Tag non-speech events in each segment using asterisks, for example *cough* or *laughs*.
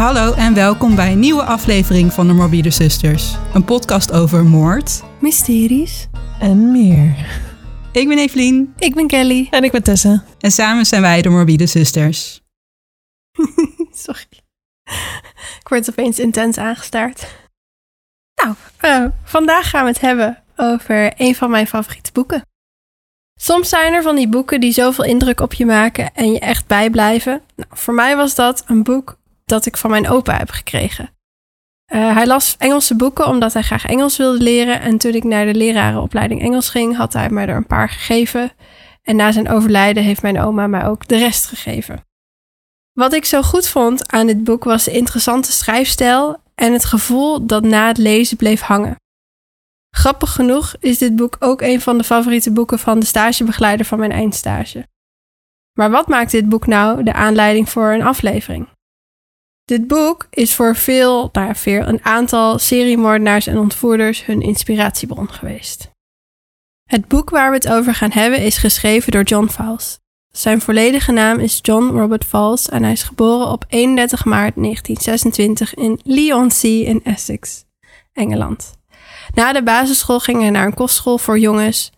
Hallo en welkom bij een nieuwe aflevering van de Morbide Zusters. Een podcast over moord. Mysteries. En meer. Ik ben Evelien Ik ben Kelly. En ik ben Tessa. en samen zijn wij de Morbide Zusters. *laughs* Sorry. Ik word opeens intens aangestaard. Nou, eh, vandaag gaan we het hebben over een van mijn favoriete boeken. Soms zijn er van die boeken die zoveel indruk op je maken en je echt bijblijven. Nou, voor mij was dat een boek dat ik van mijn opa heb gekregen. Eh, hij las Engelse boeken omdat hij graag Engels wilde leren. En toen ik naar de lerarenopleiding Engels ging, had hij mij er een paar gegeven. En na zijn overlijden heeft mijn oma mij ook de rest gegeven. Wat ik zo goed vond aan dit boek was de interessante schrijfstijl en het gevoel dat na het lezen bleef hangen. Grappig genoeg is dit boek ook een van de favoriete boeken van de stagebegeleider van mijn eindstage. Maar wat maakt dit boek nou de aanleiding voor een aflevering? Dit boek is voor veel, nou veel, een aantal seriemoordenaars en ontvoerders hun inspiratiebron geweest. Het boek waar we het over gaan hebben is geschreven door John Fowles. Zijn volledige naam is John Robert Fowles en hij is geboren op 31 maart 1926 in Leigh-on-Sea in Essex, Engeland. Na de basisschool ging hij naar een kostschool voor jongens.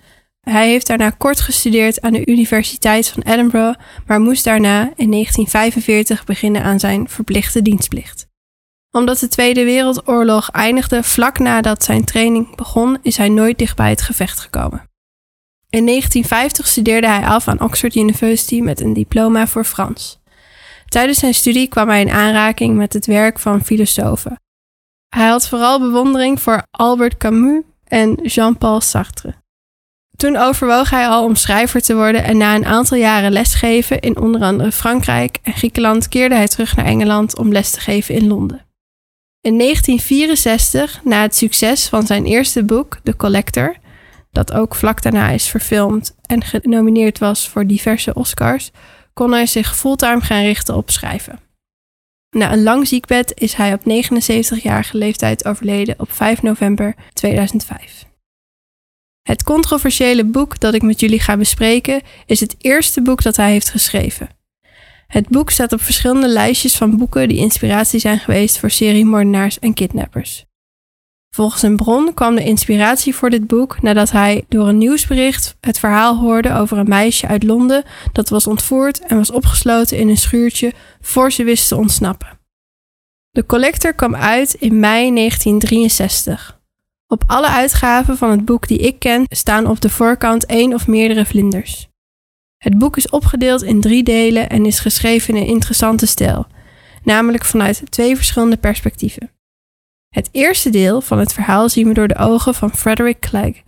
Hij heeft daarna kort gestudeerd aan de Universiteit van Edinburgh, maar moest daarna in 1945 beginnen aan zijn verplichte dienstplicht. Omdat de Tweede Wereldoorlog eindigde vlak nadat zijn training begon, is hij nooit dicht bij het gevecht gekomen. In 1950 studeerde hij af aan Oxford University met een diploma voor Frans. Tijdens zijn studie kwam hij in aanraking met het werk van filosofen. Hij had vooral bewondering voor Albert Camus en Jean-Paul Sartre. Toen overwoog hij al om schrijver te worden en na een aantal jaren lesgeven in onder andere Frankrijk en Griekenland keerde hij terug naar Engeland om les te geven in Londen. In 1964, na het succes van zijn eerste boek, The Collector, dat ook vlak daarna is verfilmd en genomineerd was voor diverse Oscars, kon hij zich fulltime gaan richten op schrijven. Na een lang ziekbed is hij op 79-jarige leeftijd overleden op 5 november 2005. Het controversiële boek dat ik met jullie ga bespreken is het eerste boek dat hij heeft geschreven. Het boek staat op verschillende lijstjes van boeken die inspiratie zijn geweest voor seriemoordenaars en kidnappers. Volgens een bron kwam de inspiratie voor dit boek nadat hij door een nieuwsbericht het verhaal hoorde over een meisje uit Londen dat was ontvoerd en was opgesloten in een schuurtje voor ze wist te ontsnappen. De Collector kwam uit in mei 1963. Op alle uitgaven van het boek die ik ken staan op de voorkant één of meerdere vlinders. Het boek is opgedeeld in drie delen en is geschreven in een interessante stijl, namelijk vanuit twee verschillende perspectieven. Het eerste deel van het verhaal zien we door de ogen van Frederick Clegg,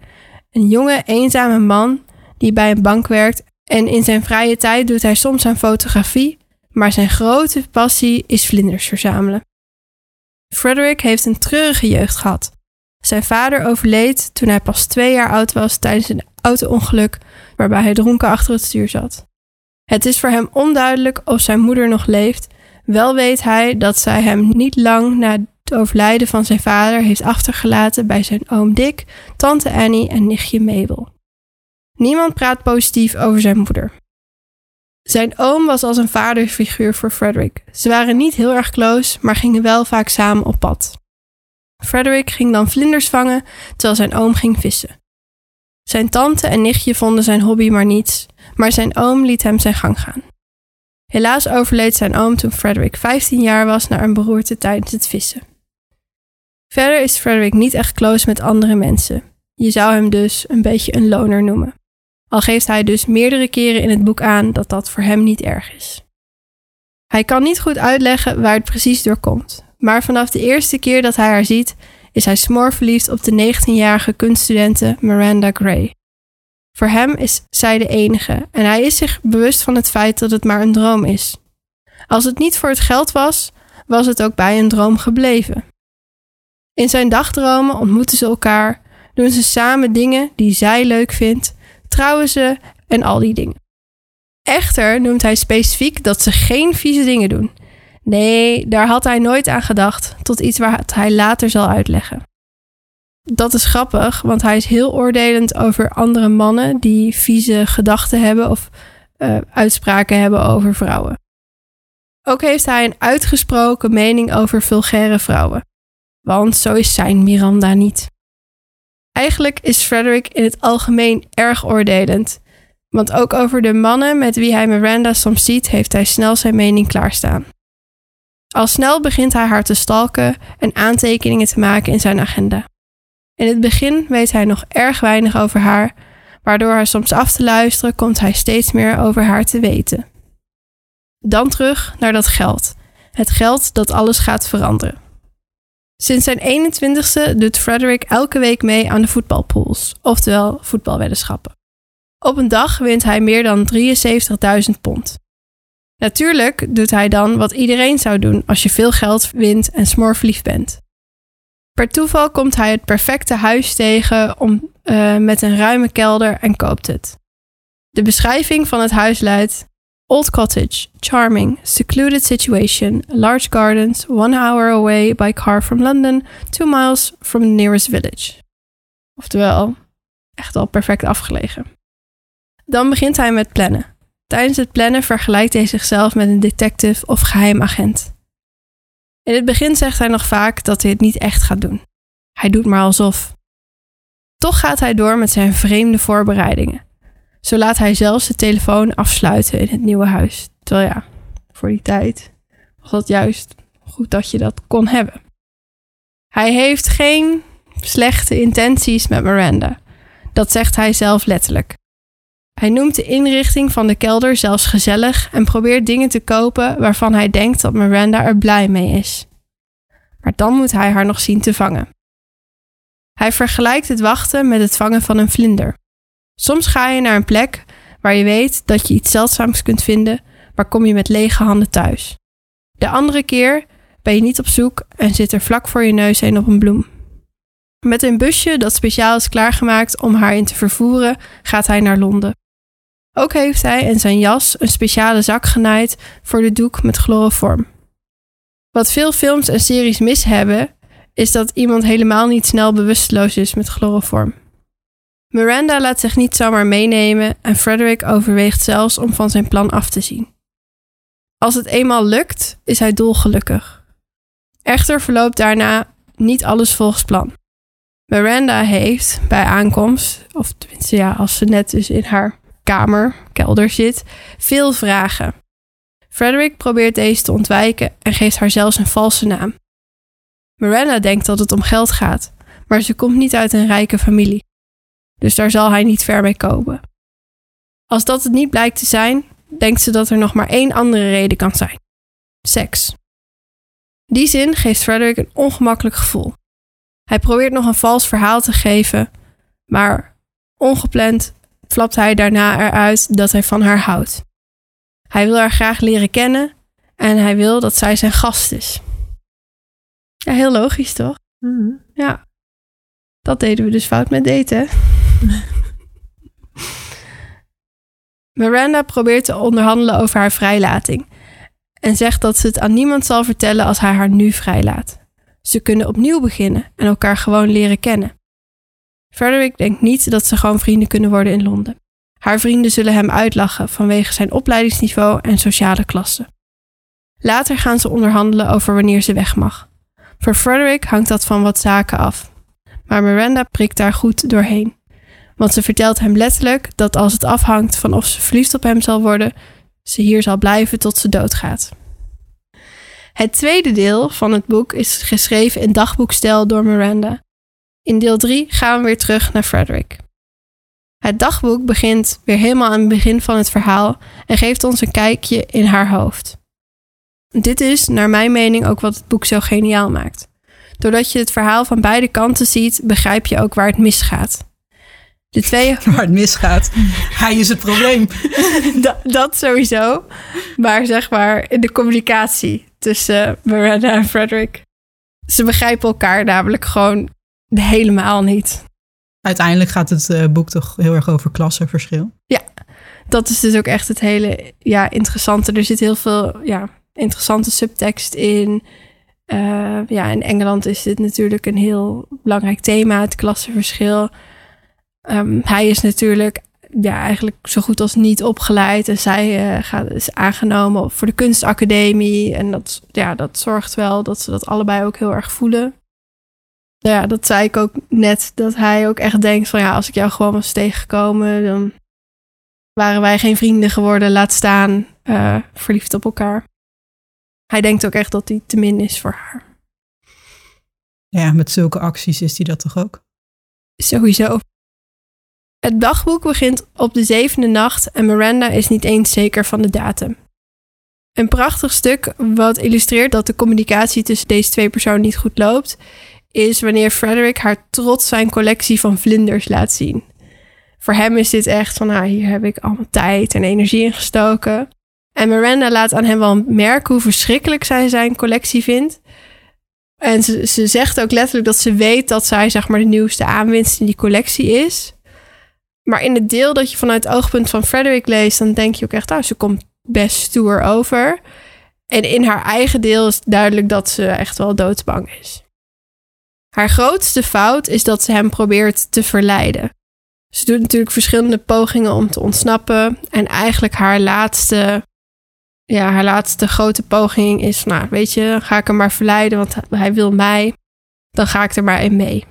een jonge, eenzame man die bij een bank werkt en in zijn vrije tijd doet hij soms aan fotografie, maar zijn grote passie is vlinders verzamelen. Frederick heeft een treurige jeugd gehad. Zijn vader overleed toen hij pas twee jaar oud was tijdens een auto-ongeluk waarbij hij dronken achter het stuur zat. Het is voor hem onduidelijk of zijn moeder nog leeft, wel weet hij dat zij hem niet lang na het overlijden van zijn vader heeft achtergelaten bij zijn oom Dick, tante Annie en nichtje Mabel. Niemand praat positief over zijn moeder. Zijn oom was als een vaderfiguur voor Frederick. Ze waren niet heel erg close, maar gingen wel vaak samen op pad. Frederick ging dan vlinders vangen, terwijl zijn oom ging vissen. Zijn tante en nichtje vonden zijn hobby maar niets, maar zijn oom liet hem zijn gang gaan. Helaas overleed zijn oom toen Frederick 15 jaar was na een beroerte tijdens het vissen. Verder is Frederick niet echt close met andere mensen. Je zou hem dus een beetje een loner noemen. Al geeft hij dus meerdere keren in het boek aan dat dat voor hem niet erg is. Hij kan niet goed uitleggen waar het precies door komt, maar vanaf de eerste keer dat hij haar ziet, is hij smoorverliefd op de 19-jarige kunststudente Miranda Gray. Voor hem is zij de enige en hij is zich bewust van het feit dat het maar een droom is. Als het niet voor het geld was, was het ook bij een droom gebleven. In zijn dagdromen ontmoeten ze elkaar, doen ze samen dingen die zij leuk vindt, trouwen ze en al die dingen. Echter noemt hij specifiek dat ze geen vieze dingen doen. Nee, daar had hij nooit aan gedacht, tot iets waar hij later zal uitleggen. Dat is grappig, want hij is heel oordelend over andere mannen die vieze gedachten hebben of uh, uitspraken hebben over vrouwen. Ook heeft hij een uitgesproken mening over vulgaire vrouwen. Want zo is zijn Miranda niet. Eigenlijk is Frederick in het algemeen erg oordelend. Want ook over de mannen met wie hij Miranda soms ziet, heeft hij snel zijn mening klaarstaan. Al snel begint hij haar te stalken en aantekeningen te maken in zijn agenda. In het begin weet hij nog erg weinig over haar, waardoor haar soms af te luisteren komt hij steeds meer over haar te weten. Dan terug naar dat geld. Het geld dat alles gaat veranderen. Sinds zijn 21ste doet Frederick elke week mee aan de voetbalpools, oftewel voetbalweddenschappen. Op een dag wint hij meer dan 73.000 pond. Natuurlijk doet hij dan wat iedereen zou doen als je veel geld wint en smoorverliefd bent. Per toeval komt hij het perfecte huis tegen om, uh, met een ruime kelder en koopt het. De beschrijving van het huis luidt: Old cottage, charming, secluded situation, large gardens, one hour away by car from London, two miles from the nearest village. Oftewel, echt al perfect afgelegen. Dan begint hij met plannen. Tijdens het plannen vergelijkt hij zichzelf met een detective of geheim agent. In het begin zegt hij nog vaak dat hij het niet echt gaat doen. Hij doet maar alsof. Toch gaat hij door met zijn vreemde voorbereidingen. Zo laat hij zelfs de telefoon afsluiten in het nieuwe huis. Terwijl ja, voor die tijd was dat juist goed dat je dat kon hebben. Hij heeft geen slechte intenties met Miranda. Dat zegt hij zelf letterlijk. Hij noemt de inrichting van de kelder zelfs gezellig en probeert dingen te kopen waarvan hij denkt dat Miranda er blij mee is. Maar dan moet hij haar nog zien te vangen. Hij vergelijkt het wachten met het vangen van een vlinder. Soms ga je naar een plek waar je weet dat je iets zeldzaams kunt vinden, maar kom je met lege handen thuis. De andere keer ben je niet op zoek en zit er vlak voor je neus een op een bloem. Met een busje dat speciaal is klaargemaakt om haar in te vervoeren, gaat hij naar Londen. Ook heeft hij in zijn jas een speciale zak genaaid voor de doek met chloroform. Wat veel films en series mis hebben, is dat iemand helemaal niet snel bewusteloos is met chloroform. Miranda laat zich niet zomaar meenemen en Frederick overweegt zelfs om van zijn plan af te zien. Als het eenmaal lukt, is hij dolgelukkig. Echter verloopt daarna niet alles volgens plan. Miranda heeft bij aankomst, of tenminste ja, als ze net dus in haar kamer, kelder zit, veel vragen. Frederick probeert deze te ontwijken en geeft haar zelfs een valse naam. Miranda denkt dat het om geld gaat, maar ze komt niet uit een rijke familie. Dus daar zal hij niet ver mee komen. Als dat het niet blijkt te zijn, denkt ze dat er nog maar één andere reden kan zijn: seks. Die zin geeft Frederick een ongemakkelijk gevoel. Hij probeert nog een vals verhaal te geven, maar ongepland flapt hij daarna eruit dat hij van haar houdt. Hij wil haar graag leren kennen en hij wil dat zij zijn gast is. Ja, heel logisch toch? Mhm. Ja. Dat deden we dus fout met daten. *laughs* Miranda probeert te onderhandelen over haar vrijlating en zegt dat ze het aan niemand zal vertellen als hij haar nu vrijlaat. Ze kunnen opnieuw beginnen en elkaar gewoon leren kennen. Frederick denkt niet dat ze gewoon vrienden kunnen worden in Londen. Haar vrienden zullen hem uitlachen vanwege zijn opleidingsniveau en sociale klasse. Later gaan ze onderhandelen over wanneer ze weg mag. Voor Frederick hangt dat van wat zaken af. Maar Miranda prikt daar goed doorheen. Want ze vertelt hem letterlijk dat als het afhangt van of ze verliefd op hem zal worden, ze hier zal blijven tot ze doodgaat. Het tweede deel van het boek is geschreven in dagboekstijl door Miranda. In deel 3 gaan we weer terug naar Frederick. Het dagboek begint weer helemaal aan het begin van het verhaal en geeft ons een kijkje in haar hoofd. Dit is, naar mijn mening, ook wat het boek zo geniaal maakt. Doordat je het verhaal van beide kanten ziet, begrijp je ook waar het misgaat. De twee... *laughs* Waar het misgaat. Hij is het probleem. *laughs* dat, dat sowieso. Maar zeg maar in de communicatie tussen Miranda en Frederick. Ze begrijpen elkaar namelijk gewoon *laughs* helemaal niet. Uiteindelijk gaat het eh, boek toch heel erg over klassenverschil. Ja, dat is dus ook echt het hele ja, interessante. Er zit heel veel ja, interessante subtekst in. Eh, ja, in Engeland is dit natuurlijk een heel belangrijk thema, het klassenverschil. Ehm, hij is natuurlijk ja, eigenlijk zo goed als niet opgeleid. En zij uh, gaat, is aangenomen voor de kunstacademie. En dat, ja, dat zorgt wel dat ze dat allebei ook heel erg voelen. Ja, dat zei ik ook net. Dat hij ook echt denkt van ja, als ik jou gewoon was tegengekomen, dan waren wij geen vrienden geworden. Laat staan uh, verliefd op elkaar. Hij denkt ook echt dat hij te min is voor haar. Ja, met zulke acties is hij dat toch ook? Sowieso. Het dagboek begint op de zevende nacht en Miranda is niet eens zeker van de datum. Een prachtig stuk wat illustreert dat de communicatie tussen deze twee personen niet goed loopt, is wanneer Frederick haar trots zijn collectie van vlinders laat zien. Voor hem is dit echt van, nou, hier heb ik allemaal tijd en energie in gestoken. En Miranda laat aan hem wel merken hoe verschrikkelijk zij zijn collectie vindt. En ze, ze zegt ook letterlijk dat ze weet dat zij zeg maar de nieuwste aanwinst in die collectie is. Maar in het deel dat je vanuit het oogpunt van Frederick leest, dan denk je ook echt, oh, ze komt best stoer over. En in haar eigen deel is duidelijk dat ze echt wel doodsbang is. Haar grootste fout is dat ze hem probeert te verleiden. Ze doet natuurlijk verschillende pogingen om te ontsnappen. En eigenlijk haar laatste, ja, haar laatste grote poging is: Nou, weet je, ga ik hem maar verleiden, want hij wil mij. Dan ga ik er maar in mee.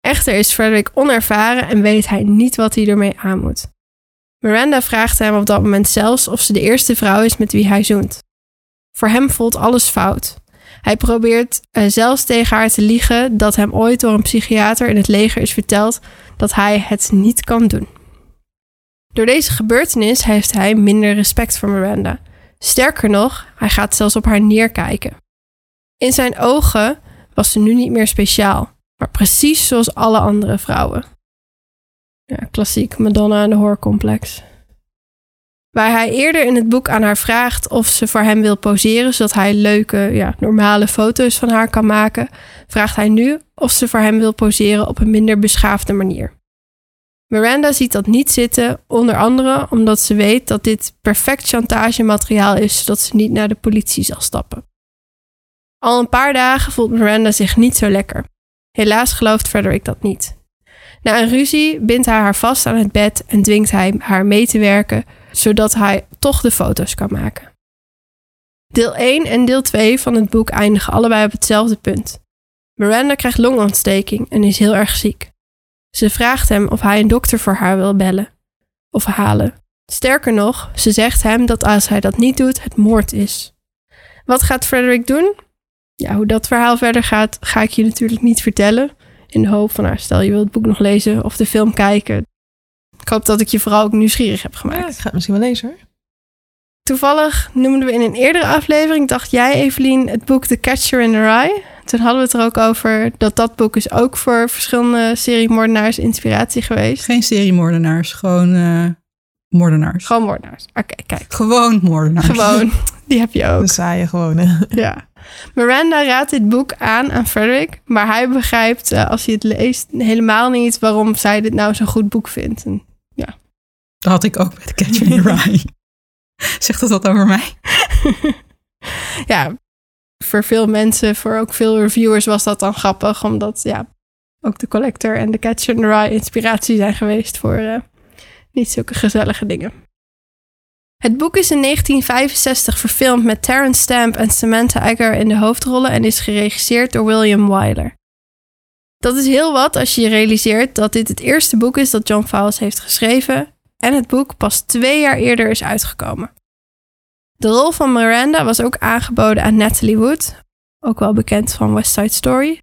Echter is Frederick onervaren en weet hij niet wat hij ermee aan moet. Miranda vraagt hem op dat moment zelfs of ze de eerste vrouw is met wie hij zoent. Voor hem voelt alles fout. Hij probeert uh, zelfs tegen haar te liegen dat hem ooit door een psychiater in het leger is verteld dat hij het niet kan doen. Door deze gebeurtenis heeft hij minder respect voor Miranda. Sterker nog, hij gaat zelfs op haar neerkijken. In zijn ogen was ze nu niet meer speciaal, maar precies zoals alle andere vrouwen. Ja, klassiek Madonna en de hoorcomplex. Waar hij eerder in het boek aan haar vraagt of ze voor hem wil poseren, zodat hij leuke, ja, normale foto's van haar kan maken, vraagt hij nu of ze voor hem wil poseren op een minder beschaafde manier. Miranda ziet dat niet zitten, onder andere omdat ze weet dat dit perfect chantagemateriaal is, zodat ze niet naar de politie zal stappen. Al een paar dagen voelt Miranda zich niet zo lekker. Helaas gelooft Frederick dat niet. Na een ruzie bindt hij haar vast aan het bed en dwingt hij haar mee te werken, zodat hij toch de foto's kan maken. Deel 1 en deel 2 van het boek eindigen allebei op hetzelfde punt. Miranda krijgt longontsteking en is heel erg ziek. Ze vraagt hem of hij een dokter voor haar wil bellen of halen. Sterker nog, ze zegt hem dat als hij dat niet doet, het moord is. Wat gaat Frederick doen? Ja, hoe dat verhaal verder gaat, ga ik je natuurlijk niet vertellen. In de hoop van, nou, stel je wilt het boek nog lezen of de film kijken. Ik hoop dat ik je vooral ook nieuwsgierig heb gemaakt. Ja, ik ga het misschien wel lezen hoor. Toevallig noemden we in een eerdere aflevering, dacht jij Evelien, het boek The Catcher in the Rye. Toen hadden we het er ook over dat dat boek is ook voor verschillende seriemoordenaars inspiratie geweest. Geen seriemoordenaars, gewoon uh, moordenaars. Gewoon moordenaars. Oké, kijk. Gewoon moordenaars. Gewoon, *laughs* die heb je ook. De saaie gewone. *laughs* Ja. Miranda raadt dit boek aan aan Frederick, maar hij begrijpt uh, als hij het leest helemaal niet waarom zij dit nou zo'n goed boek vindt. En. Dat had ik ook met Catcher in the *laughs* Rye. Zegt dat wat over mij? *laughs* ja, voor veel mensen, voor ook veel reviewers was dat dan grappig, omdat ja, ook de Collector en de the Rye inspiratie zijn geweest voor uh, niet zulke gezellige dingen. Het boek is in 1965 verfilmd met Terence Stamp en Samantha Eggar in de hoofdrollen en is geregisseerd door William Wyler. Dat is heel wat als je je realiseert dat dit het eerste boek is dat John Fowles heeft geschreven en het boek pas twee jaar eerder is uitgekomen. De rol van Miranda was ook aangeboden aan Natalie Wood, ook wel bekend van West Side Story.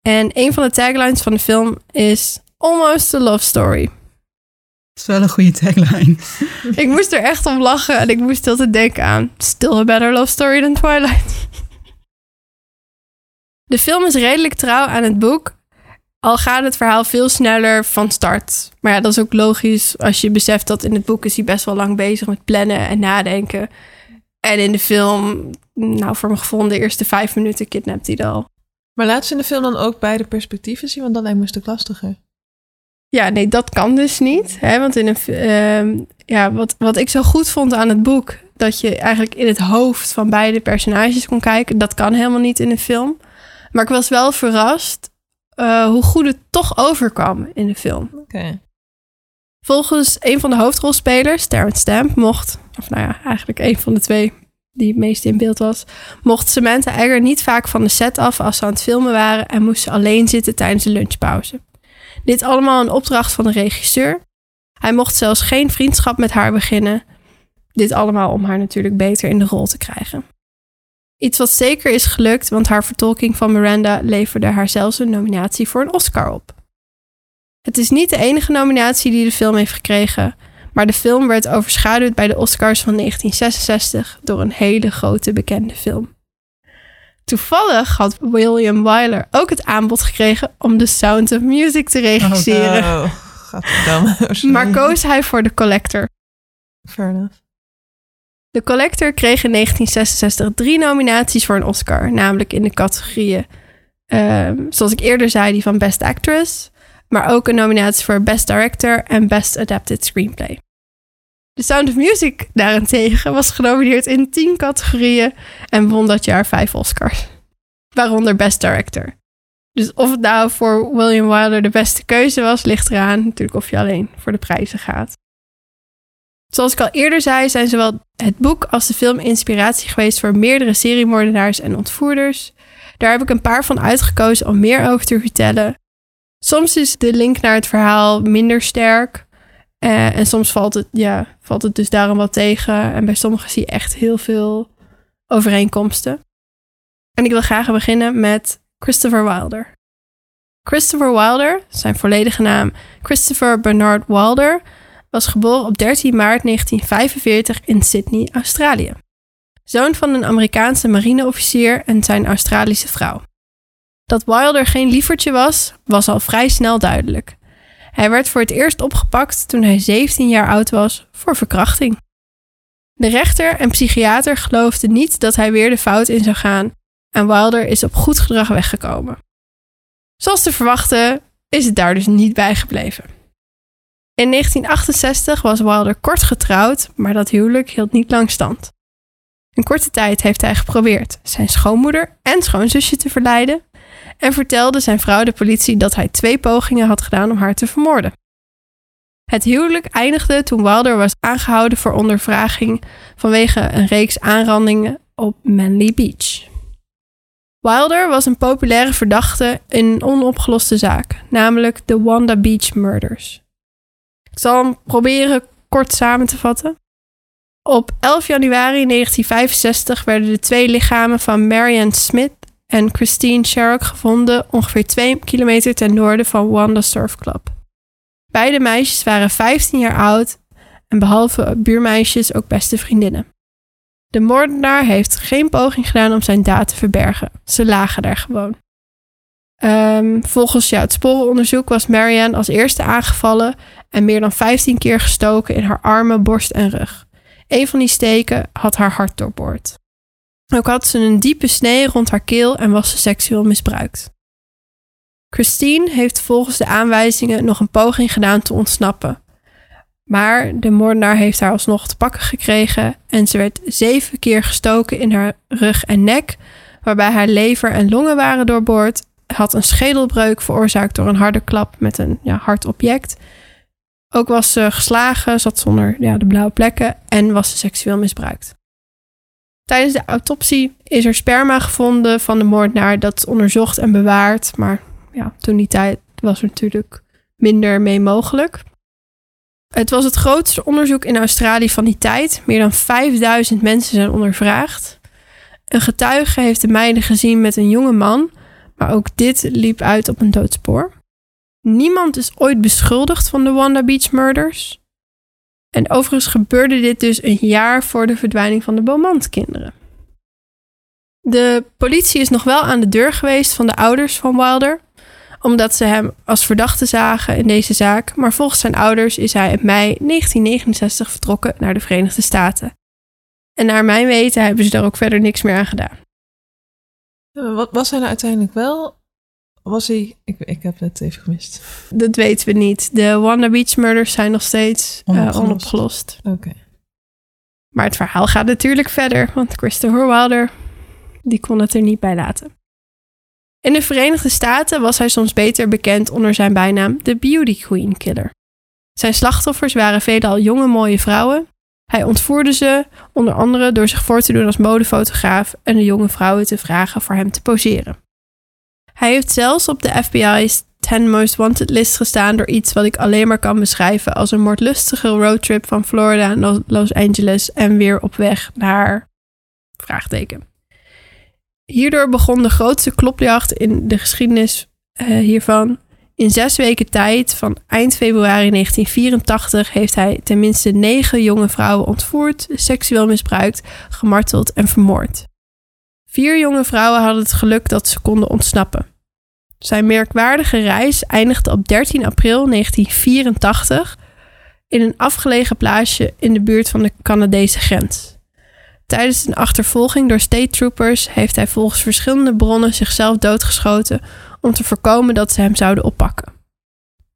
En een van de taglines van de film is Almost a Love Story. Dat is wel een goede tagline. *laughs* ik moest er echt om lachen en ik moest altijd denken aan Still a better love story than Twilight. *laughs* De film is redelijk trouw aan het boek, al gaat het verhaal veel sneller van start. Maar ja, dat is ook logisch als je beseft dat in het boek is hij best wel lang bezig met plannen en nadenken. En in de film, nou voor mijn gevoel, de eerste vijf minuten kidnapt hij al. Maar laat ze in de film dan ook beide perspectieven zien, want dan lijkt me een stuk lastiger. Ja, nee, dat kan dus niet. Hè? Want in een, uh, ja, wat, wat ik zo goed vond aan het boek, dat je eigenlijk in het hoofd van beide personages kon kijken, dat kan helemaal niet in een film. Maar ik was wel verrast uh, hoe goed het toch overkwam in de film. Volgens een van de hoofdrolspelers, Terrence Stamp, mocht, of nou ja, eigenlijk een van de twee die het meest in beeld was, mocht Samantha Egger niet vaak van de set af als ze aan het filmen waren en moest ze alleen zitten tijdens de lunchpauze. Dit allemaal een opdracht van de regisseur. Hij mocht zelfs geen vriendschap met haar beginnen. Dit allemaal om haar natuurlijk beter in de rol te krijgen. Iets wat zeker is gelukt, want haar vertolking van Miranda leverde haar zelfs een nominatie voor een Oscar op. Het is niet de enige nominatie die de film heeft gekregen, maar de film werd overschaduwd bij de Oscars van 1966 door een hele grote bekende film. Toevallig had William Wyler ook het aanbod gekregen om The Sound of Music te regisseren. Oh, godverdamme. maar koos hij voor The Collector. Fair enough. The Collector kreeg in 1966 drie nominaties voor een Oscar, namelijk in de categorieën, ehm, zoals ik eerder zei, die van Best Actress, maar ook een nominatie voor Best Director en Best Adapted Screenplay. The Sound of Music daarentegen was genomineerd in tien categorieën en won dat jaar vijf Oscars, waaronder Best Director. Dus of het nou voor William Wilder de beste keuze was, ligt eraan natuurlijk of je alleen voor de prijzen gaat. Zoals ik al eerder zei, zijn zowel het boek als de film inspiratie geweest voor meerdere seriemoordenaars en ontvoerders. Daar heb ik een paar van uitgekozen om meer over te vertellen. Soms is de link naar het verhaal minder sterk. Eh, en soms valt het, ja, valt het dus daarom wat tegen. En bij sommigen zie je echt heel veel overeenkomsten. En ik wil graag beginnen met Christopher Wilder. Christopher Wilder, zijn volledige naam Christopher Bernard Wilder, was geboren op 13 maart 1945 in Sydney, Australië. Zoon van een Amerikaanse marineofficier en zijn Australische vrouw. Dat Wilder geen liefertje was, was al vrij snel duidelijk. Hij werd voor het eerst opgepakt toen hij 17 jaar oud was voor verkrachting. De rechter en psychiater geloofden niet dat hij weer de fout in zou gaan en Wilder is op goed gedrag weggekomen. Zoals te verwachten is het daar dus niet bij gebleven. In 1968 was Wilder kort getrouwd, maar dat huwelijk hield niet lang stand. Een korte tijd heeft hij geprobeerd zijn schoonmoeder en schoonzusje te verleiden en vertelde zijn vrouw de politie dat hij twee pogingen had gedaan om haar te vermoorden. Het huwelijk eindigde toen Wilder was aangehouden voor ondervraging vanwege een reeks aanrandingen op Manly Beach. Wilder was een populaire verdachte in een onopgeloste zaak, namelijk de Wanda Beach Murders. Ik zal hem proberen kort samen te vatten. Op 11 januari 1965 werden de twee lichamen van Marianne Smith en Christine Sherrock gevonden ongeveer 2 kilometer ten noorden van Wanda Surf Club. Beide meisjes waren 15 jaar oud en behalve buurmeisjes ook beste vriendinnen. De moordenaar heeft geen poging gedaan om zijn daad te verbergen. Ze lagen daar gewoon. Um, volgens het sporenonderzoek was Marianne als eerste aangevallen en meer dan 15 keer gestoken in haar armen, borst en rug. Een van die steken had haar hart doorboord. Ook had ze een diepe snee rond haar keel en was ze seksueel misbruikt. Christine heeft volgens de aanwijzingen nog een poging gedaan te ontsnappen. Maar de moordenaar heeft haar alsnog te pakken gekregen en ze werd zeven keer gestoken in haar rug en nek, waarbij haar lever en longen waren doorboord, had een schedelbreuk veroorzaakt door een harde klap met een ja, hard object ook was ze geslagen, zat zonder ja, de blauwe plekken en was ze seksueel misbruikt. Tijdens de autopsie is er sperma gevonden van de moordenaar. Dat onderzocht en bewaard. Maar ja, toen die tijd was er natuurlijk minder mee mogelijk. Het was het grootste onderzoek in Australië van die tijd. Meer dan 5000 mensen zijn ondervraagd. Een getuige heeft de meiden gezien met een jonge man. Maar ook dit liep uit op een doodspoor. Niemand is ooit beschuldigd van de Wanda Beach murders. En overigens gebeurde dit dus een jaar voor de verdwijning van de Beaumont-kinderen. De politie is nog wel aan de deur geweest van de ouders van Wilder, omdat ze hem als verdachte zagen in deze zaak, maar volgens zijn ouders is hij in mei 1969 vertrokken naar de Verenigde Staten. En naar mijn weten hebben ze daar ook verder niks meer aan gedaan. Wat was hij nou uiteindelijk wel was hij... Ik, ik heb het even gemist. Dat weten we niet. De Wanda Beach murders zijn nog steeds uh, onopgelost. Oké. Maar het verhaal gaat natuurlijk verder, want Christopher Wilder, die kon het er niet bij laten. In de Verenigde Staten was hij soms beter bekend onder zijn bijnaam de Beauty Queen Killer. Zijn slachtoffers waren veelal jonge mooie vrouwen. Hij ontvoerde ze, onder andere door zich voor te doen als modefotograaf en de jonge vrouwen te vragen voor hem te poseren. Hij heeft zelfs op de FBI's 10 Most Wanted list gestaan door iets wat ik alleen maar kan beschrijven als een moordlustige roadtrip van Florida naar Los Angeles en weer op weg naar vraagteken. Hierdoor begon de grootste klopjacht in de geschiedenis uh, hiervan. In zes weken tijd, van eind februari 1984, heeft hij tenminste negen jonge vrouwen ontvoerd, seksueel misbruikt, gemarteld en vermoord. Vier jonge vrouwen hadden het geluk dat ze konden ontsnappen. Zijn merkwaardige reis eindigde op 13 april 1984 in een afgelegen plaatsje in de buurt van de Canadese grens. Tijdens een achtervolging door state troopers heeft hij volgens verschillende bronnen zichzelf doodgeschoten om te voorkomen dat ze hem zouden oppakken.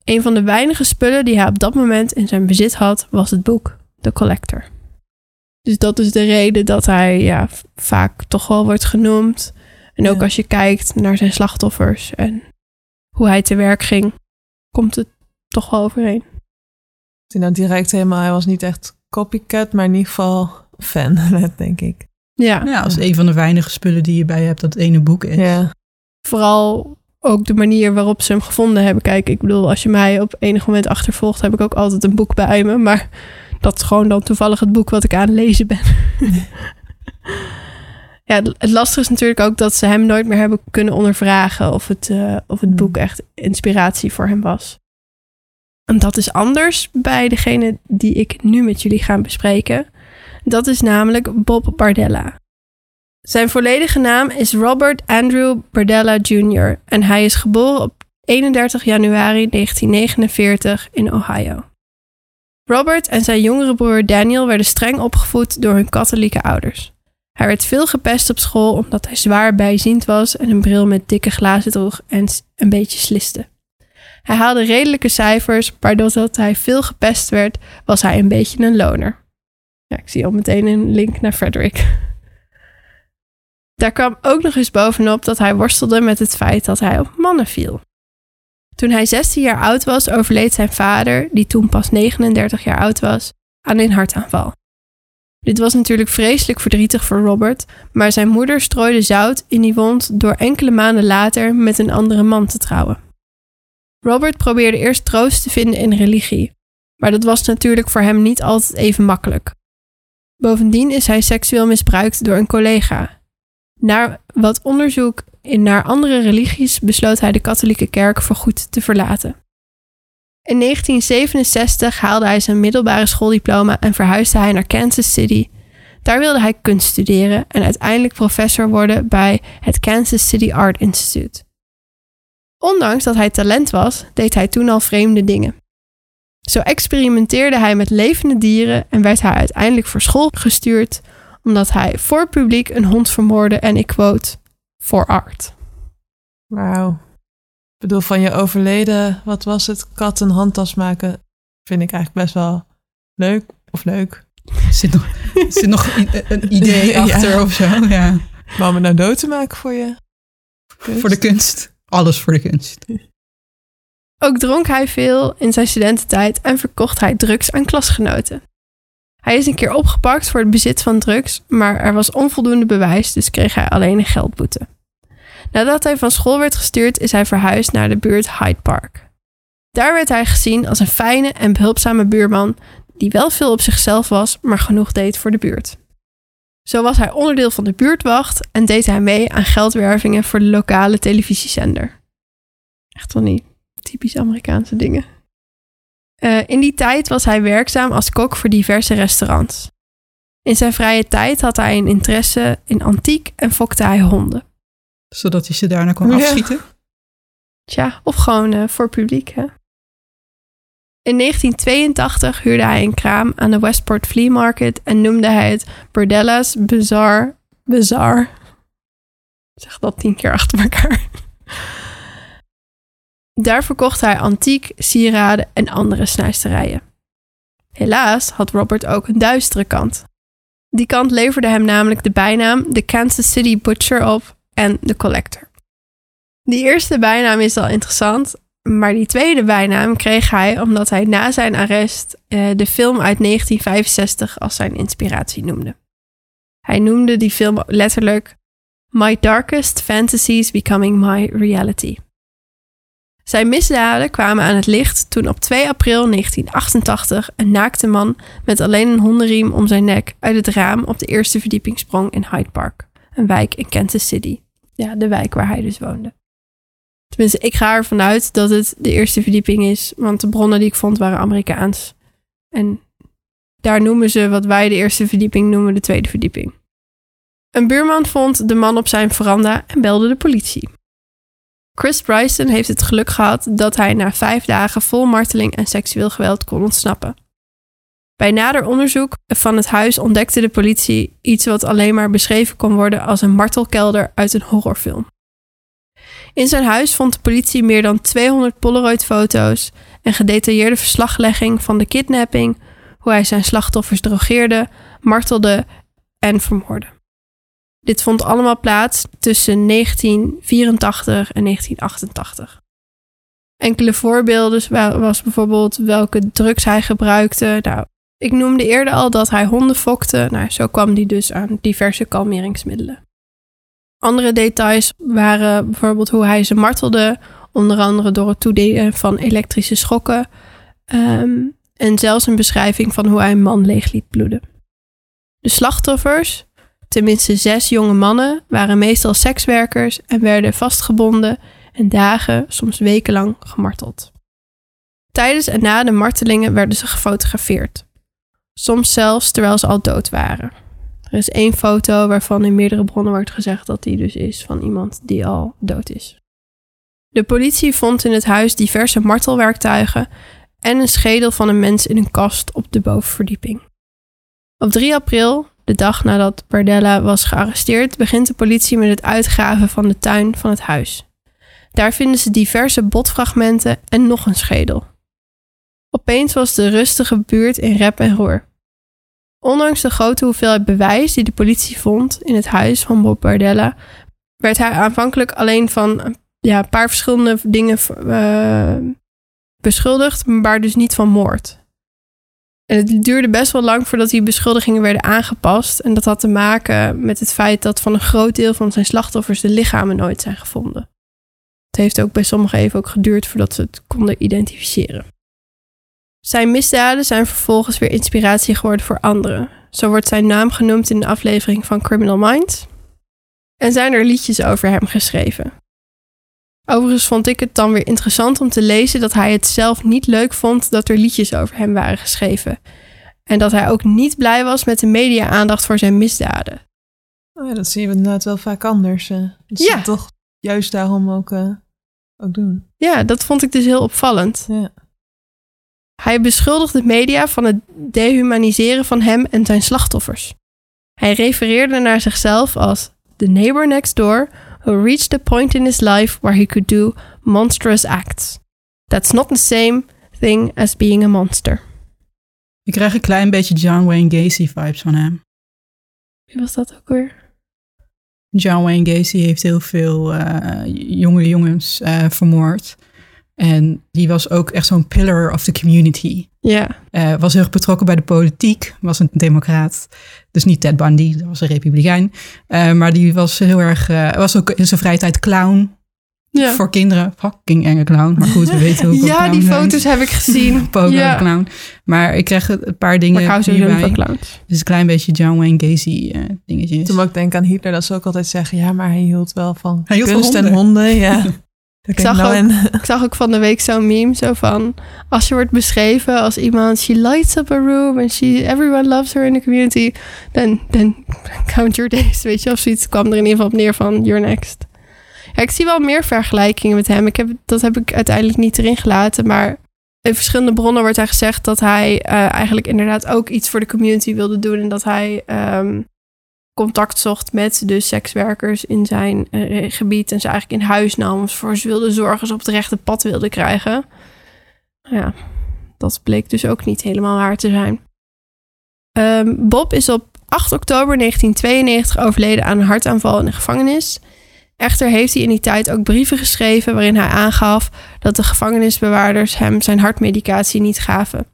Een van de weinige spullen die hij op dat moment in zijn bezit had, was het boek The Collector. Dus dat is de reden dat hij ja, vaak toch wel wordt genoemd. En ook als je kijkt naar zijn slachtoffers en hoe hij te werk ging, komt het toch wel overeen. Nou, direct helemaal, hij was niet echt copycat, maar in ieder geval fan, *laughs* denk ik. Ja. ja, als een van de weinige spullen die je bij hebt, dat ene boek is. Ja. Vooral ook de manier waarop ze hem gevonden hebben. Kijk, ik bedoel, als je mij op enig moment achtervolgt, heb ik ook altijd een boek bij me. Maar dat is gewoon dan toevallig het boek wat ik aan het lezen ben. *laughs* ja, het lastige is natuurlijk ook dat ze hem nooit meer hebben kunnen ondervragen of het, uh, of het boek echt inspiratie voor hem was. En dat is anders bij degene die ik nu met jullie ga bespreken. Dat is namelijk Bob Bardella. Zijn volledige naam is Robert Andrew Bardella Jr. en hij is geboren op 31 januari 1949 in Ohio. Robert en zijn jongere broer Daniel werden streng opgevoed door hun katholieke ouders. Hij werd veel gepest op school omdat hij zwaar bijziend was en een bril met dikke glazen droeg en een beetje sliste. Hij haalde redelijke cijfers, maar doordat hij veel gepest werd, was hij een beetje een loner. Ja, ik zie al meteen een link naar Frederick. Daar kwam ook nog eens bovenop dat hij worstelde met het feit dat hij op mannen viel. Toen hij 16 jaar oud was, overleed zijn vader, die toen pas 39 jaar oud was, aan een hartaanval. Dit was natuurlijk vreselijk verdrietig voor Robert, maar zijn moeder strooide zout in die wond door enkele maanden later met een andere man te trouwen. Robert probeerde eerst troost te vinden in religie, maar dat was natuurlijk voor hem niet altijd even makkelijk. Bovendien is hij seksueel misbruikt door een collega. Na wat onderzoek in naar andere religies besloot hij de katholieke kerk voorgoed te verlaten. In 1967 haalde hij zijn middelbare schooldiploma en verhuisde hij naar Kansas City. Daar wilde hij kunst studeren en uiteindelijk professor worden bij het Kansas City Art Institute. Ondanks dat hij talent was, deed hij toen al vreemde dingen. Zo experimenteerde hij met levende dieren en werd hij uiteindelijk voor school gestuurd omdat hij voor publiek een hond vermoordde en ik quote, voor art. Wauw. Ik bedoel, van je overleden, wat was het, kat een handtas maken, vind ik eigenlijk best wel leuk. Of leuk. Er zit nog, zit nog een idee *laughs* achter of zo, ja. Maar om het nou dood te maken voor je kunst? Voor de kunst. Alles voor de kunst. Ook dronk hij veel in zijn studententijd en verkocht hij drugs aan klasgenoten. Hij is een keer opgepakt voor het bezit van drugs, maar er was onvoldoende bewijs, dus kreeg hij alleen een geldboete. Nadat hij van school werd gestuurd, is hij verhuisd naar de buurt Hyde Park. Daar werd hij gezien als een fijne en behulpzame buurman die wel veel op zichzelf was, maar genoeg deed voor de buurt. Zo was hij onderdeel van de buurtwacht en deed hij mee aan geldwervingen voor de lokale televisiezender. Echt wel niet typisch Amerikaanse dingen. Uh, in die tijd was hij werkzaam als kok voor diverse restaurants. In zijn vrije tijd had hij een interesse in antiek en fokte hij honden. Zodat hij ze daarna kon afschieten? Tja, of gewoon uh, voor publiek. Hè? In 1982 huurde hij een kraam aan de Westport Flea Market en noemde hij het Bordella's Bazaar. Bazaar. Zeg dat tien keer achter elkaar. Daar verkocht hij antiek, sieraden en andere snuisterijen. Helaas had Robert ook een duistere kant. Die kant leverde hem namelijk de bijnaam de Kansas City Butcher op en de Collector. Die eerste bijnaam is al interessant, Maar die tweede bijnaam kreeg hij omdat hij na zijn arrest eh, de film uit 1965 als zijn inspiratie noemde. Hij noemde die film letterlijk My Darkest Fantasies Becoming My Reality. Zijn misdaden kwamen aan het licht toen op 2 april 1988 een naakte man met alleen een hondenriem om zijn nek uit het raam op de eerste verdieping sprong in Hyde Park, een wijk in Kansas City. Ja, de wijk waar hij dus woonde. Tenminste, ik ga ervan uit dat het de eerste verdieping is, want de bronnen die ik vond waren Amerikaans. En daar noemen ze wat wij de eerste verdieping noemen de tweede verdieping. Een buurman vond de man op zijn veranda en belde de politie. Chris Bryson heeft het geluk gehad dat hij na vijf dagen vol marteling en seksueel geweld kon ontsnappen. Bij nader onderzoek van het huis ontdekte de politie iets wat alleen maar beschreven kon worden als een martelkelder uit een horrorfilm. In zijn huis vond de politie meer dan 200 Polaroid-foto's en gedetailleerde verslaglegging van de kidnapping, hoe hij zijn slachtoffers drogeerde, martelde en vermoordde. Dit vond allemaal plaats tussen 1984 en 1988. Enkele voorbeelden was bijvoorbeeld welke drugs hij gebruikte. Nou, ik noemde eerder al dat hij honden fokte. Nou, zo kwam hij dus aan diverse kalmeringsmiddelen. Andere details waren bijvoorbeeld hoe hij ze martelde, onder andere door het toedelen van elektrische schokken. Ehm, en zelfs een beschrijving van hoe hij een man leeg liet bloeden. De slachtoffers, tenminste zes jonge mannen, waren meestal sekswerkers en werden vastgebonden en dagen, soms wekenlang gemarteld. Tijdens en na de martelingen werden ze gefotografeerd, soms zelfs terwijl ze al dood waren. Er is één foto waarvan in meerdere bronnen wordt gezegd dat die dus is van iemand die al dood is. De politie vond in het huis diverse martelwerktuigen en een schedel van een mens in een kast op de bovenverdieping. Op 3 april, de dag nadat Bardella was gearresteerd, begint de politie met het uitgraven van de tuin van het huis. Daar vinden ze diverse botfragmenten en nog een schedel. Opeens was de rustige buurt in rep en roer. Ondanks de grote hoeveelheid bewijs die de politie vond in het huis van Bob Bardella, werd hij aanvankelijk alleen van ja, een paar verschillende dingen uh, beschuldigd, maar dus niet van moord. En het duurde best wel lang voordat die beschuldigingen werden aangepast. En dat had te maken met het feit dat van een groot deel van zijn slachtoffers de lichamen nooit zijn gevonden. Het heeft ook bij sommigen even ook geduurd voordat ze het konden identificeren. Zijn misdaden zijn vervolgens weer inspiratie geworden voor anderen. Zo wordt zijn naam genoemd in de aflevering van Criminal Minds. En zijn er liedjes over hem geschreven. Overigens vond ik het dan weer interessant om te lezen dat hij het zelf niet leuk vond dat er liedjes over hem waren geschreven. En dat hij ook niet blij was met de media-aandacht voor zijn misdaden. Oh ja, dat zien we inderdaad wel vaak anders. Uh. Dus ja. toch juist daarom ook, uh, ook doen. Ja, dat vond ik dus heel opvallend. Ja. Hij beschuldigde media van het dehumaniseren van hem en zijn slachtoffers. Hij refereerde naar zichzelf als the neighbor next door who reached a point in his life where he could do monstrous acts. That's not the same thing as being a monster. Ik krijg een klein beetje John Wayne Gacy vibes van hem. Wie was dat ook weer? John Wayne Gacy heeft heel veel uh, jonge jongens uh, vermoord. En die was ook echt zo'n pillar of the community. Ja. Uh, was heel erg betrokken bij de politiek. Was een democraat. Dus niet Ted Bundy, dat was een republikein. Uh, maar die was heel erg... Uh, was ook in zijn vrije tijd clown. Ja. Voor kinderen. Fucking enge clown. Maar goed, we weten hoe *laughs* Ja, die foto's heb ik gezien. *laughs* Pogo ja. clown. Maar ik kreeg een paar dingen... Maar ik hou van clowns. Dus een klein beetje John Wayne Gacy uh, dingetjes. Toen ik denk aan Hitler, dat ze ook altijd zeggen... Ja, maar hij hield wel van hij hield kunst van honden. en honden. Ja. *laughs* Ik zag, nou ook, ik zag ook van de week zo'n meme zo van... als je wordt beschreven als iemand... she lights up a room and she, everyone loves her in the community... then, then *laughs* count your days, weet je. Of zoiets kwam er in ieder geval op neer van you're next. Ja, ik zie wel meer vergelijkingen met hem. Ik heb, dat heb ik uiteindelijk niet erin gelaten. Maar in verschillende bronnen wordt hij gezegd... dat hij uh, eigenlijk inderdaad ook iets voor de community wilde doen... en dat hij... Um, contact zocht met de sekswerkers in zijn uh, gebied en ze eigenlijk in huis nam voor ze wilde zorgen ze op het rechte pad wilde krijgen. Ja, dat bleek dus ook niet helemaal waar te zijn. Um, Bob is op 8 oktober 1992 overleden aan een hartaanval in de gevangenis. Echter heeft hij in die tijd ook brieven geschreven waarin hij aangaf dat de gevangenisbewaarders hem zijn hartmedicatie niet gaven.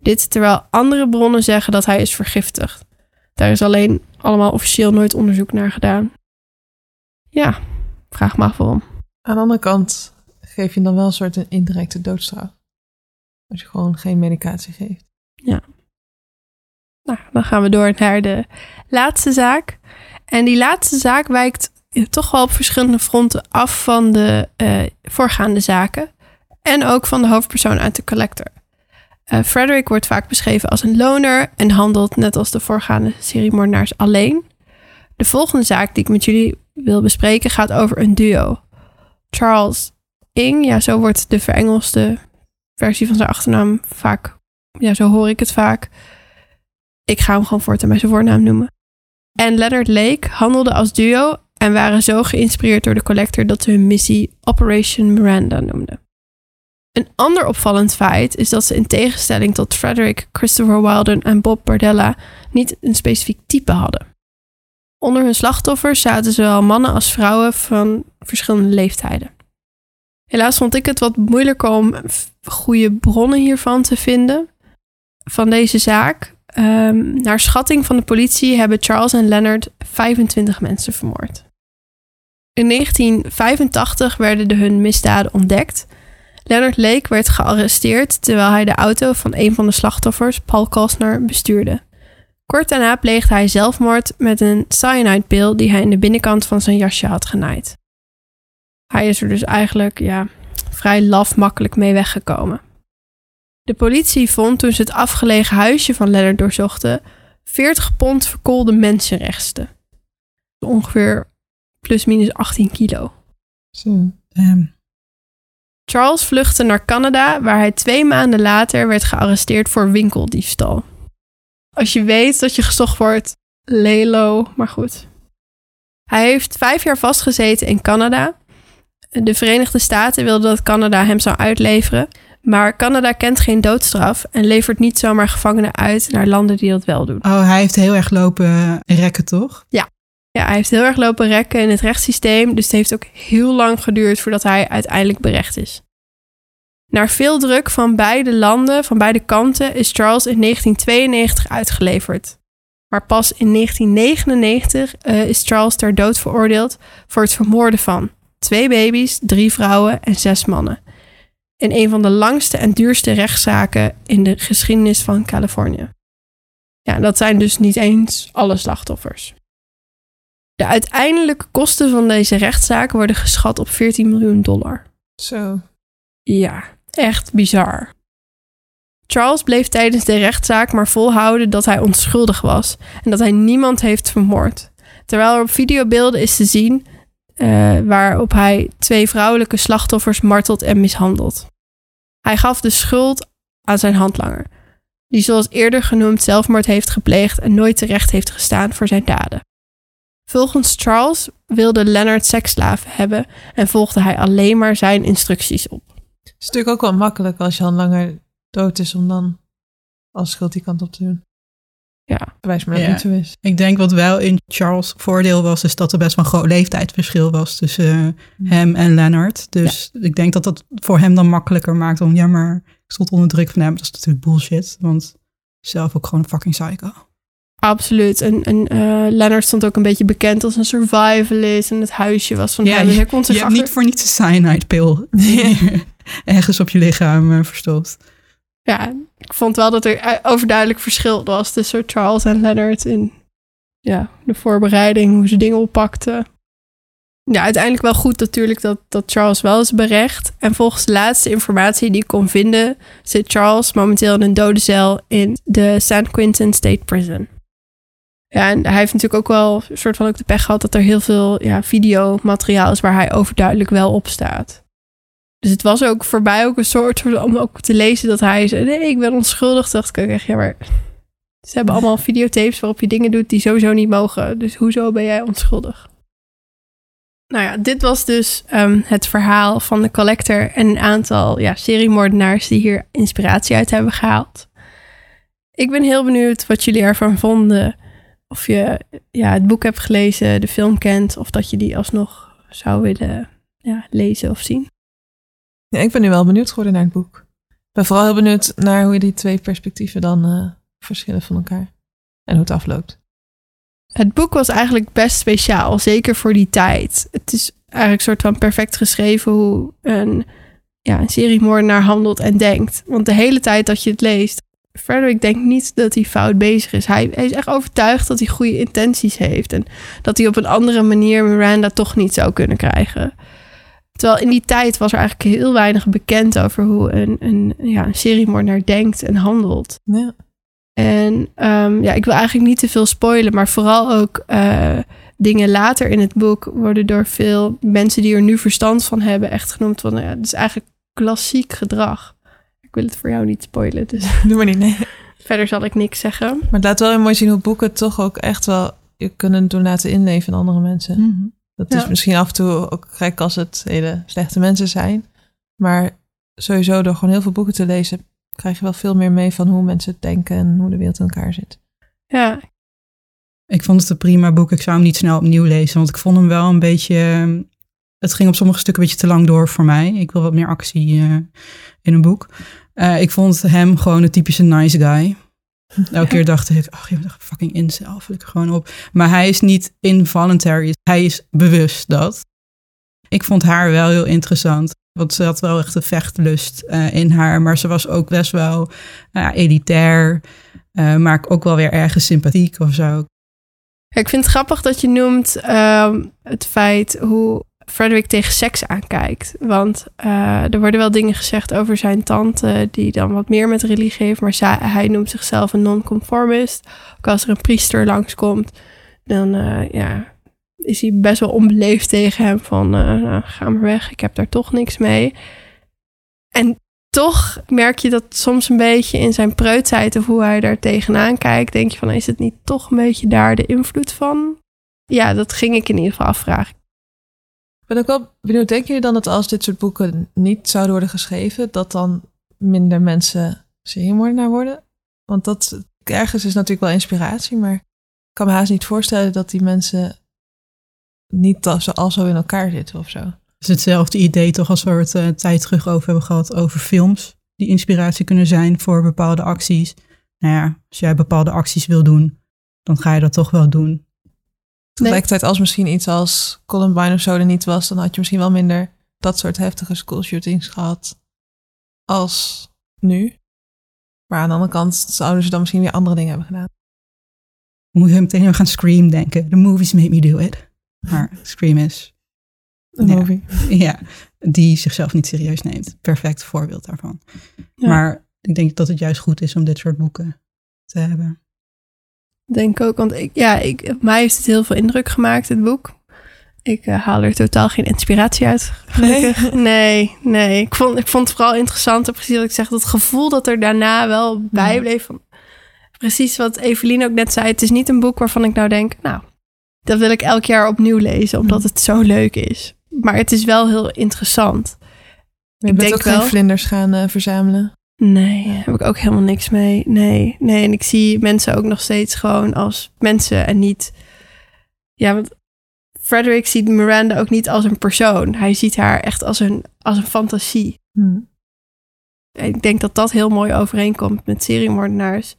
Dit terwijl andere bronnen zeggen dat hij is vergiftigd. Daar is alleen allemaal officieel nooit onderzoek naar gedaan. Ja, vraag me af waarom. Aan de andere kant geef je dan wel een soort een indirecte doodstraf. Als je gewoon geen medicatie geeft. Ja. Nou, dan gaan we door naar de laatste zaak. En die laatste zaak wijkt toch wel op verschillende fronten af van de uh, voorgaande zaken. En ook van de hoofdpersoon uit de collector. Uh, Frederick wordt vaak beschreven als een loner en handelt net als de voorgaande serie moordenaars alleen. De volgende zaak die ik met jullie wil bespreken gaat over een duo. Charles Ing, ja, zo wordt de verengelde versie van zijn achternaam vaak, ja, zo hoor ik het vaak. Ik ga hem gewoon voortaan bij zijn voornaam noemen. En Leonard Lake handelden als duo en waren zo geïnspireerd door de collector dat ze hun missie Operation Miranda noemden. Een ander opvallend feit is dat ze in tegenstelling tot Frederick, Christopher Wilden en Bob Bardella niet een specifiek type hadden. Onder hun slachtoffers zaten zowel mannen als vrouwen van verschillende leeftijden. Helaas vond ik het wat moeilijker om goede bronnen hiervan te vinden. Van deze zaak. Um, naar schatting van de politie hebben Charles en Leonard 25 mensen vermoord. In 1985 werden de hun misdaden ontdekt. Leonard Lake werd gearresteerd terwijl hij de auto van een van de slachtoffers, Paul Kostner, bestuurde. Kort daarna pleegde hij zelfmoord met een cyanidepil die hij in de binnenkant van zijn jasje had genaaid. Hij is er dus eigenlijk ja, vrij laf makkelijk mee weggekomen. De politie vond toen ze het afgelegen huisje van Leonard doorzochten 40 pond verkoolde mensenrechten. Ongeveer plus minus 18 kilo. Zo. Charles vluchtte naar Canada, waar hij twee maanden later werd gearresteerd voor winkeldiefstal. Als je weet dat je gezocht wordt, Lelo, maar goed. Hij heeft vijf jaar vastgezeten in Canada. De Verenigde Staten wilden dat Canada hem zou uitleveren, maar Canada kent geen doodstraf en levert niet zomaar gevangenen uit naar landen die dat wel doen. Oh, hij heeft heel erg lopen rekken, toch? Ja. Ja, hij heeft heel erg lopen rekken in het rechtssysteem, dus het heeft ook heel lang geduurd voordat hij uiteindelijk berecht is. Naar veel druk van beide landen, van beide kanten, is Charles in 1992 uitgeleverd. Maar pas in 1999 uh, is Charles ter dood veroordeeld voor het vermoorden van twee baby's, drie vrouwen en zes mannen. In een van de langste en duurste rechtszaken in de geschiedenis van Californië. Ja, dat zijn dus niet eens alle slachtoffers. De uiteindelijke kosten van deze rechtszaak worden geschat op 14 miljoen dollar. Zo. Ja, echt bizar. Charles bleef tijdens de rechtszaak maar volhouden dat hij onschuldig was en dat hij niemand heeft vermoord. Terwijl er op videobeelden is te zien uh, waarop hij twee vrouwelijke slachtoffers martelt en mishandelt. Hij gaf de schuld aan zijn handlanger, die zoals eerder genoemd zelfmoord heeft gepleegd en nooit terecht heeft gestaan voor zijn daden. Volgens Charles wilde Leonard seksslaven hebben en volgde hij alleen maar zijn instructies op. Het is natuurlijk ook wel makkelijk als je al langer dood is om dan als schuld die kant op te doen. Ja. Bewijs maar dat ja. niet zo is. Ik denk wat wel in Charles voordeel was, is dat er best wel een groot leeftijdsverschil was tussen uh, hem en Leonard. Dus ja. ik denk dat dat voor hem dan makkelijker maakt om, ja, maar ik stond onder druk van hem. Dat is natuurlijk bullshit, want zelf ook gewoon een fucking psycho. Absoluut. En, en uh, Leonard stond ook een beetje bekend als een survivalist. En het huisje was van ja, hem. Dus je, je hebt niet voor niets een cyanide-pil *laughs* *laughs* ergens op je lichaam uh, verstopt. Ja, ik vond wel dat er overduidelijk verschil was tussen Charles en Leonard in ja, de voorbereiding, hoe ze dingen oppakten. Ja, uiteindelijk wel goed natuurlijk dat, dat Charles wel is berecht. En volgens de laatste informatie die ik kon vinden, zit Charles momenteel in een dode cel in de San Quentin State Prison. Ja, en hij heeft natuurlijk ook wel een soort van ook de pech gehad dat er heel veel ja, videomateriaal is waar hij overduidelijk wel op staat. Dus het was ook voorbij ook een soort om ook te lezen dat hij zei: Nee, ik ben onschuldig. Toen dacht ik echt, ja, maar ze hebben allemaal *laughs* videotapes waarop je dingen doet die sowieso niet mogen. Dus hoezo ben jij onschuldig? Nou ja, dit was dus um, het verhaal van de collector en een aantal ja, seriemoordenaars die hier inspiratie uit hebben gehaald. Ik ben heel benieuwd wat jullie ervan vonden. Of je ja, het boek hebt gelezen, de film kent, of dat je die alsnog zou willen ja, lezen of zien. Ja, ik ben nu wel benieuwd geworden naar het boek. Ik ben vooral heel benieuwd naar hoe je die twee perspectieven dan uh, verschillen van elkaar. En hoe het afloopt. Het boek was eigenlijk best speciaal, zeker voor die tijd. Het is eigenlijk een soort van perfect geschreven hoe een, ja, een seriemoordenaar handelt en denkt. Want de hele tijd dat je het leest, Frederick denkt niet dat hij fout bezig is. Hij, hij, is echt overtuigd dat hij goede intenties heeft. En dat hij op een andere manier Miranda toch niet zou kunnen krijgen. Terwijl in die tijd was er eigenlijk heel weinig bekend over hoe een, een, ja, een seriemoordenaar denkt en handelt. Ja. En um, ja, ik wil eigenlijk niet te veel spoilen, maar vooral ook uh, dingen later in het boek worden door veel mensen die er nu verstand van hebben echt genoemd van, ja, het is eigenlijk klassiek gedrag. Ik wil het voor jou niet spoilen, dus *laughs* doe maar niet. Nee. *laughs* Verder zal ik niks zeggen. Maar het laat wel heel mooi zien hoe boeken toch ook echt wel je kunnen doen laten inleven in andere mensen. Mm -hmm. Dat is misschien af en toe ook gek als het hele slechte mensen zijn. Maar sowieso door gewoon heel veel boeken te lezen, krijg je wel veel meer mee van hoe mensen denken en hoe de wereld in elkaar zit. Ja. Ik vond het een prima boek. Ik zou hem niet snel opnieuw lezen, want ik vond hem wel een beetje. Het ging op sommige stukken een beetje te lang door voor mij. Ik wil wat meer actie uh, in een boek. Uh, ik vond hem gewoon een typische nice guy. *laughs* Elke keer dacht ik, ach, je bent fucking incel, vul ik er gewoon op. Maar hij is niet involuntary, hij is bewust dat. Ik vond haar wel heel interessant, want ze had wel echt een vechtlust uh, in haar. Maar ze was ook best wel elitair, maar ook wel weer ergens sympathiek of zo. ik vind het grappig dat je noemt ehm, het feit hoe Frederick tegen seks aankijkt. Want uh, er worden wel dingen gezegd over zijn tante, die dan wat meer met religie heeft. Maar hij noemt zichzelf een non-conformist. Ook als er een priester langskomt, dan uh, ja, is hij best wel onbeleefd tegen hem. Van uh, nou, ga maar weg, ik heb daar toch niks mee. En toch merk je dat soms een beetje in zijn preutsheid of hoe hij daar tegenaan kijkt. Denk je van, is het niet toch een beetje daar de invloed van? Ja, dat ging ik in ieder geval afvragen ben ook wel benieuwd, denken jullie dan dat als dit soort boeken niet zouden worden geschreven, dat dan minder mensen seriemoordenaar worden? Want dat ergens is natuurlijk wel inspiratie, maar ik kan me haast niet voorstellen dat die mensen niet al zo in elkaar zitten of zo. Het is hetzelfde idee toch als we het uh, tijd terug over hebben gehad over films die inspiratie kunnen zijn voor bepaalde acties. Nou ja, als jij bepaalde acties wil doen, dan ga je dat toch wel doen. Tegelijkertijd, als misschien iets als Columbine of zo er niet was, dan had je misschien wel minder dat soort heftige schoolshootings gehad als nu. Maar aan de andere kant zouden ze dan misschien weer andere dingen hebben gedaan. We moeten meteen gaan Scream denken. The movies made me do it. Maar Scream is... Een ja, movie. Ja, die zichzelf niet serieus neemt. Perfect voorbeeld daarvan. Ja. Maar ik denk dat het juist goed is om dit soort boeken te hebben. Denk ook, want ik, ja, ik, mij heeft het heel veel indruk gemaakt, het boek. Ik uh, haal er totaal geen inspiratie uit. Nee? *laughs* nee, nee. Ik vond, ik vond het vooral interessant, precies wat ik zeg, dat gevoel dat er daarna wel bij bleef. Van, precies wat Evelien ook net zei. Het is niet een boek waarvan ik nou denk, nou, dat wil ik elk jaar opnieuw lezen, omdat het zo leuk is. Maar het is wel heel interessant. Je ik denk ook wel, geen vlinders gaan uh, verzamelen? Nee, heb ik ook helemaal niks mee. Nee, nee. En ik zie mensen ook nog steeds gewoon als mensen en niet. Ja, want Frederick ziet Miranda ook niet als een persoon. Hij ziet haar echt als een, als een fantasie. Hmm. Ik denk dat dat heel mooi overeenkomt met seriemoordenaars.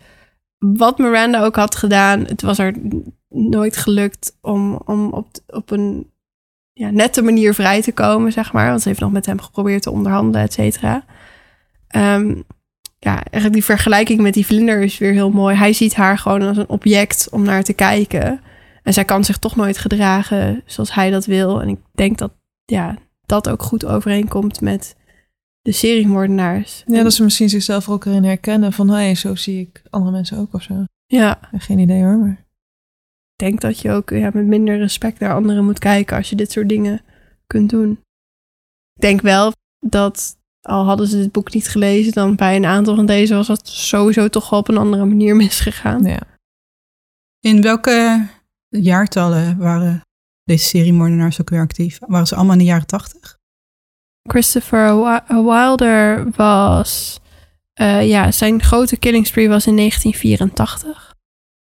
Wat Miranda ook had gedaan, het was er nooit gelukt om, om op, op een ja, nette manier vrij te komen, zeg maar. Want ze heeft nog met hem geprobeerd te onderhandelen, et cetera. Um, ja, eigenlijk die vergelijking met die vlinder is weer heel mooi. Hij ziet haar gewoon als een object om naar te kijken. En zij kan zich toch nooit gedragen zoals hij dat wil. En ik denk dat ja, dat ook goed overeenkomt met de seriemoordenaars. Ja, dat ze misschien zichzelf ook erin herkennen van... hé, hey, zo zie ik andere mensen ook of zo. Ja. Geen idee hoor, maar... Ik denk dat je ook ja, met minder respect naar anderen moet kijken... als je dit soort dingen kunt doen. Ik denk wel dat al hadden ze dit boek niet gelezen, dan bij een aantal van deze was dat sowieso toch wel op een andere manier *laughs* misgegaan. Ja. In welke jaartallen waren deze serie moordenaars ook weer actief? Waren ze allemaal in de jaren tachtig? Christopher Wilder was, uh, ja, zijn grote killing spree was in 1984.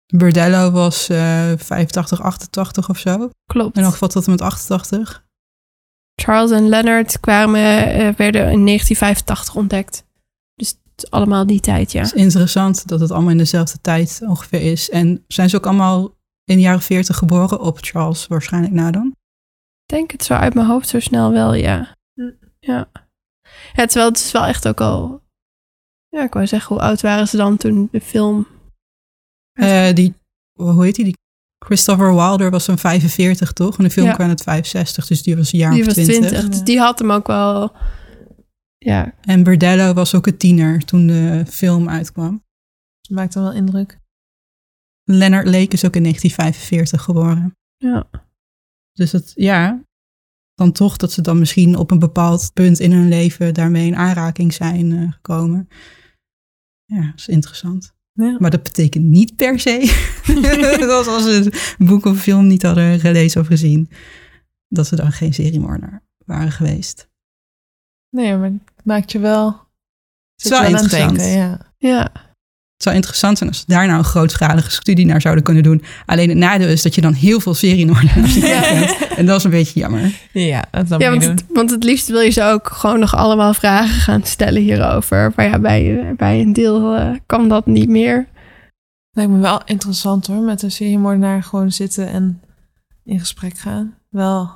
Bordello was uh, 85, 88 of zo. Klopt. In elk geval tot en met 88. Charles en Leonard kwamen, eh, werden in 1985 ontdekt. Dus allemaal die tijd, ja. Het is interessant dat het allemaal in dezelfde tijd ongeveer is. En zijn ze ook allemaal in de jaren 40 geboren op Charles waarschijnlijk na dan? Ik denk het zo uit mijn hoofd zo snel wel, ja. Ja. ja terwijl het is wel echt ook al... Ja, ik wou zeggen, hoe oud waren ze dan toen de film... Eh, die, hoe heet die? die? Christopher Wilder was zo'n 45, toch? En de film Ja. kwam uit 65, dus die was een jaar Die of was 20. 20. Dus die had hem ook wel... Ja, En Berdello was ook een tiener toen de film uitkwam. Dat maakt dan wel indruk. Leonard Lake is ook in 1945 geboren. ja. Dus het, ja, dan toch dat ze dan misschien op een bepaald punt in hun leven daarmee in aanraking zijn eh, gekomen. Ja, dat is interessant. Ja. Maar dat betekent niet per se, *laughs* *laughs* dat als ze het boek of film niet hadden gelezen of gezien, dat ze dan geen seriemoordenaar waren geweest. Nee, maar het maakt je wel... Het is wel aan het interessant. denken, ja. Ja, Het zou interessant zijn als ze daar nou een grootschalige studie naar zouden kunnen doen. Alleen het nadeel is dat je dan heel veel seriemoordenaars *laughs* Ja. kent. En dat is een beetje jammer. Ja, dat ja want, het, want het liefst wil je ze ook gewoon nog allemaal vragen gaan stellen hierover. Maar ja, bij, bij een deel eh, kan dat niet meer. Lijkt me wel interessant hoor, met een seriemoordenaar gewoon zitten en in gesprek gaan. Wel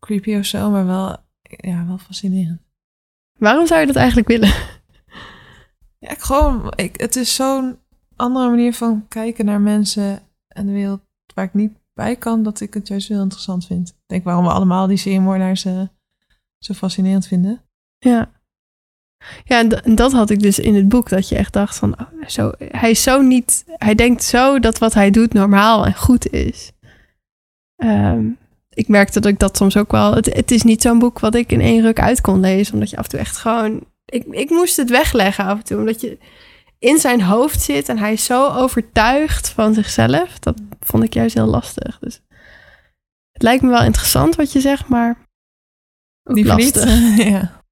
creepy of zo, maar wel, ja, wel fascinerend. Waarom zou je dat eigenlijk willen? Ja, ik gewoon, ik, het is zo'n andere manier van kijken naar mensen en de wereld waar ik niet bij kan, dat ik het juist heel interessant vind. Ik denk waarom we allemaal die seriemoordenaars eh, zo fascinerend vinden. Ja. Ja, en dat had ik dus in het boek. Dat je echt dacht van, oh, zo, hij is zo niet... Hij denkt zo dat wat hij doet normaal en goed is. Ehm, ik merkte dat ik dat soms ook wel... Het, het is niet zo'n boek wat ik in één ruk uit kon lezen. Omdat je af en toe echt gewoon... Ik, ik moest het wegleggen af en toe. Omdat je in zijn hoofd zit en hij is zo overtuigd van zichzelf. Dat vond ik juist heel lastig. Dus het lijkt me wel interessant wat je zegt, maar ook niet. lastig. *laughs* ja.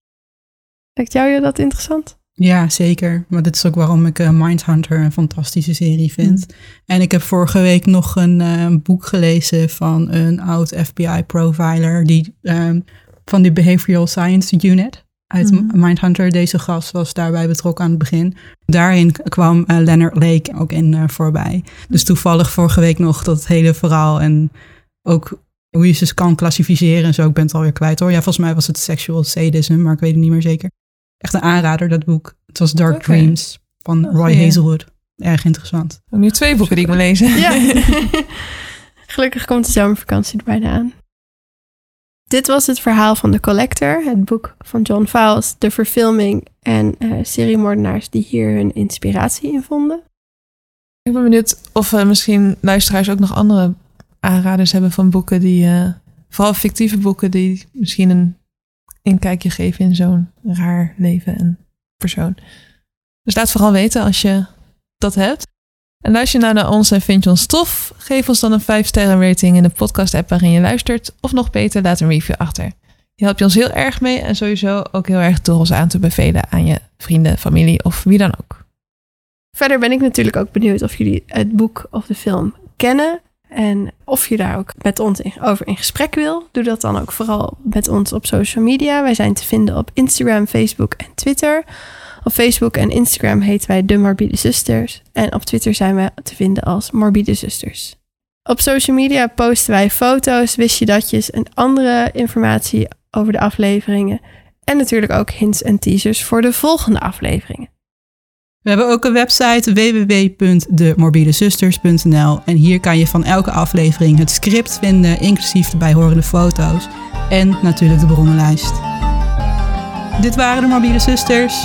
Lijkt jou dat interessant? Ja, zeker. Maar dit is ook waarom ik eh, Mindhunter een fantastische serie vind. En ik heb vorige week nog een eh, boek gelezen van een oud FBI-profiler die ehm, van de Behavioral Science Unit uit Mhm. Mindhunter. Deze gast was daarbij betrokken aan het begin. Daarin kwam eh, Leonard Lake ook in eh, voorbij. Dus toevallig vorige week nog dat hele verhaal en ook hoe je ze kan klassificeren en zo. Ik ben het alweer kwijt hoor. Ja, volgens mij was het sexual sadism, maar ik weet het niet meer zeker. Echt een aanrader, dat boek. Het was Dark. Dreams van Oh, Roy. Hazelwood. Erg interessant. Nu twee boeken die ik moet lezen. Ja. *laughs* Gelukkig komt de zomervakantie er bijna aan. Dit was het verhaal van The Collector, het boek van John Fowles, de verfilming en eh seriemoordenaars die hier hun inspiratie in vonden. Ik ben benieuwd of eh, misschien luisteraars ook nog andere aanraders hebben van boeken die, eh, vooral fictieve boeken die misschien een inkijkje geven in zo'n raar leven en persoon. Dus laat vooral weten als je dat hebt. En luister nou naar ons en vind je ons tof? Geef ons dan een 5 sterren rating in de podcast app waarin je luistert. Of nog beter, laat een review achter. Je helpt je ons heel erg mee en sowieso ook heel erg door ons aan te bevelen aan je vrienden, familie of wie dan ook. Verder ben ik natuurlijk ook benieuwd of jullie het boek of de film kennen. En of je daar ook met ons in- over in gesprek wil. Doe dat dan ook vooral met ons op social media. Wij zijn te vinden op Instagram, Facebook en Twitter. Op Facebook en Instagram heten wij De Morbide Zusters. En op Twitter zijn we te vinden als Morbide Zusters. Op social media posten wij foto's, wist je datjes en andere informatie over de afleveringen. En natuurlijk ook hints en teasers voor de volgende afleveringen. We hebben ook een website www.demorbidezusters.nl en hier kan je van elke aflevering het script vinden, inclusief de bijhorende foto's en natuurlijk de bronnenlijst. Dit waren de Morbide Zusters.